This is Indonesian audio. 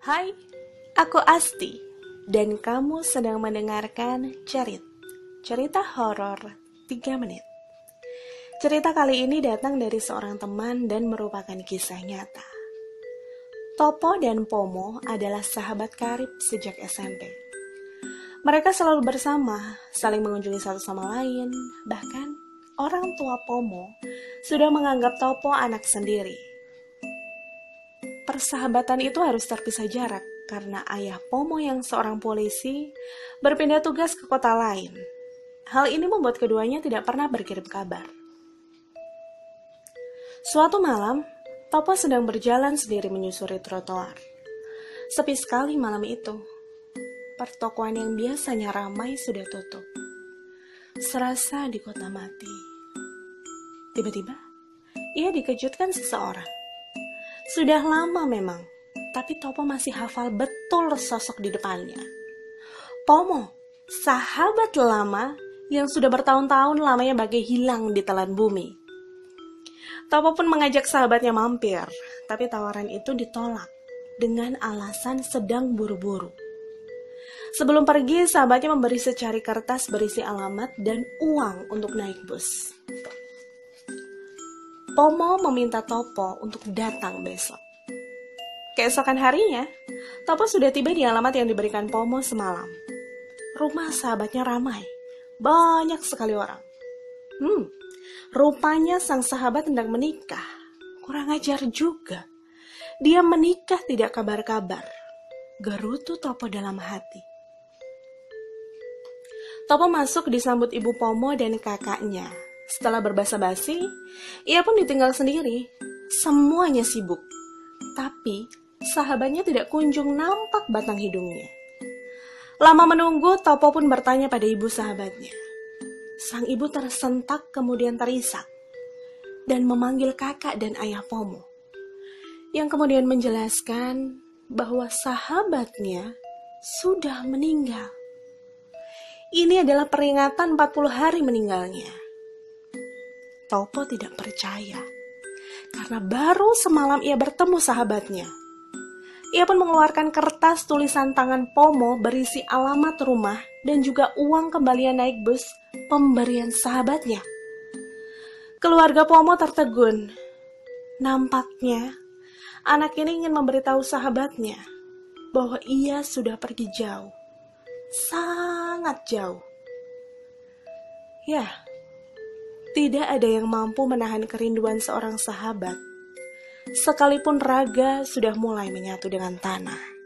Hai, aku Asti dan kamu sedang mendengarkan Cerit, cerita horor 3 menit. Cerita kali ini datang dari seorang teman dan merupakan kisah nyata. Topo dan Pomo adalah sahabat karib sejak SMP. Mereka selalu bersama, saling mengunjungi satu sama lain, bahkan orang tua Pomo sudah menganggap Topo anak sendiri persahabatan itu harus terpisah jarak karena ayah Pomo yang seorang polisi berpindah tugas ke kota lain. Hal ini membuat keduanya tidak pernah berkirim kabar. Suatu malam, Topo sedang berjalan sendiri menyusuri trotoar. Sepi sekali malam itu. Pertokoan yang biasanya ramai sudah tutup. Serasa di kota mati. Tiba-tiba, ia dikejutkan seseorang. Sudah lama memang, tapi Topo masih hafal betul sosok di depannya. Pomo, sahabat lama yang sudah bertahun-tahun lamanya bagai hilang di telan bumi. Topo pun mengajak sahabatnya mampir, tapi tawaran itu ditolak dengan alasan sedang buru-buru. Sebelum pergi, sahabatnya memberi secari kertas berisi alamat dan uang untuk naik bus. Pomo meminta Topo untuk datang besok. Keesokan harinya, Topo sudah tiba di alamat yang diberikan Pomo semalam. Rumah sahabatnya ramai. Banyak sekali orang. Hmm, rupanya sang sahabat hendak menikah. Kurang ajar juga. Dia menikah tidak kabar-kabar. Gerutu Topo dalam hati. Topo masuk disambut ibu Pomo dan kakaknya setelah berbahasa basi, ia pun ditinggal sendiri. Semuanya sibuk. Tapi, sahabatnya tidak kunjung nampak batang hidungnya. Lama menunggu, Topo pun bertanya pada ibu sahabatnya. Sang ibu tersentak kemudian terisak dan memanggil kakak dan ayah Pomo. Yang kemudian menjelaskan bahwa sahabatnya sudah meninggal. Ini adalah peringatan 40 hari meninggalnya. Topo tidak percaya. Karena baru semalam ia bertemu sahabatnya. Ia pun mengeluarkan kertas tulisan tangan Pomo berisi alamat rumah dan juga uang kembalian naik bus pemberian sahabatnya. Keluarga Pomo tertegun. Nampaknya anak ini ingin memberitahu sahabatnya bahwa ia sudah pergi jauh. Sangat jauh. Ya, tidak ada yang mampu menahan kerinduan seorang sahabat, sekalipun raga sudah mulai menyatu dengan tanah.